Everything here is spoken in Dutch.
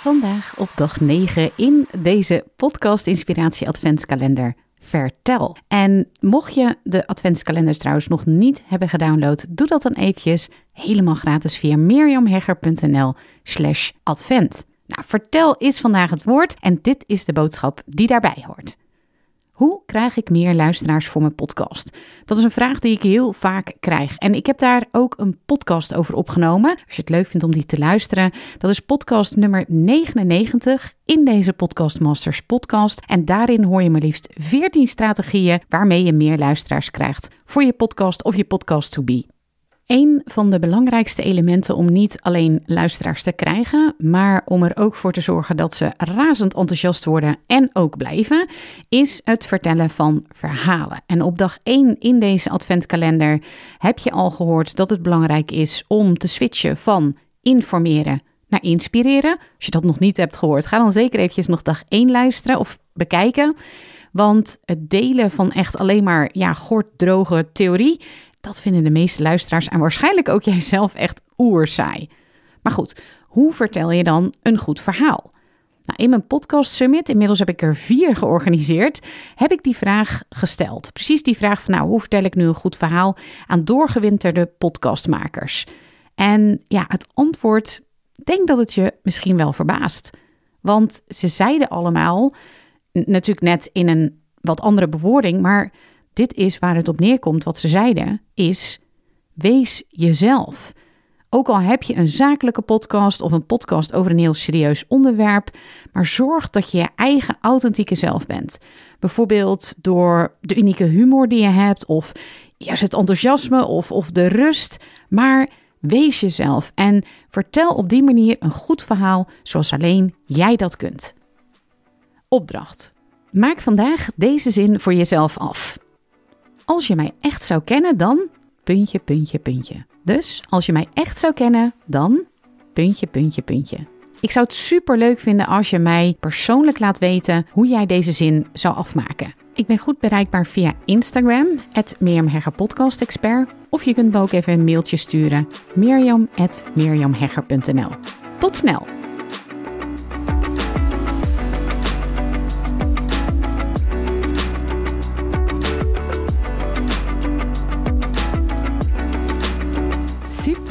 Vandaag op dag 9 in deze podcast Inspiratie Adventskalender Vertel. En mocht je de adventskalenders trouwens nog niet hebben gedownload, doe dat dan eventjes helemaal gratis via mirjamhegger.nl slash advent. Nou, vertel is vandaag het woord en dit is de boodschap die daarbij hoort. Hoe krijg ik meer luisteraars voor mijn podcast? Dat is een vraag die ik heel vaak krijg. En ik heb daar ook een podcast over opgenomen. Als je het leuk vindt om die te luisteren, dat is podcast nummer 99 in deze Podcast Masters podcast. En daarin hoor je maar liefst 14 strategieën waarmee je meer luisteraars krijgt voor je podcast of je podcast to be. Een van de belangrijkste elementen om niet alleen luisteraars te krijgen, maar om er ook voor te zorgen dat ze razend enthousiast worden en ook blijven, is het vertellen van verhalen. En op dag 1 in deze adventkalender heb je al gehoord dat het belangrijk is om te switchen van informeren naar inspireren. Als je dat nog niet hebt gehoord, ga dan zeker eventjes nog dag 1 luisteren of bekijken. Want het delen van echt alleen maar ja, gorddroge theorie dat vinden de meeste luisteraars en waarschijnlijk ook jijzelf echt oerzaai. Maar goed, hoe vertel je dan een goed verhaal? Nou, in mijn podcast summit, inmiddels heb ik er vier georganiseerd, heb ik die vraag gesteld. Precies die vraag van nou, hoe vertel ik nu een goed verhaal aan doorgewinterde podcastmakers? En ja, het antwoord, denk dat het je misschien wel verbaast. Want ze zeiden allemaal, natuurlijk net in een wat andere bewoording, maar dit is waar het op neerkomt. Wat ze zeiden is: wees jezelf. Ook al heb je een zakelijke podcast of een podcast over een heel serieus onderwerp, maar zorg dat je je eigen authentieke zelf bent. Bijvoorbeeld door de unieke humor die je hebt, of juist het enthousiasme of, of de rust. Maar wees jezelf en vertel op die manier een goed verhaal zoals alleen jij dat kunt. Opdracht. Maak vandaag deze zin voor jezelf af. Als je mij echt zou kennen, dan puntje, puntje, puntje. Dus als je mij echt zou kennen, dan puntje, puntje, puntje. Ik zou het super leuk vinden als je mij persoonlijk laat weten hoe jij deze zin zou afmaken. Ik ben goed bereikbaar via Instagram, at Expert. Of je kunt me ook even een mailtje sturen, mirjam.mirjamhegger.nl. Tot snel!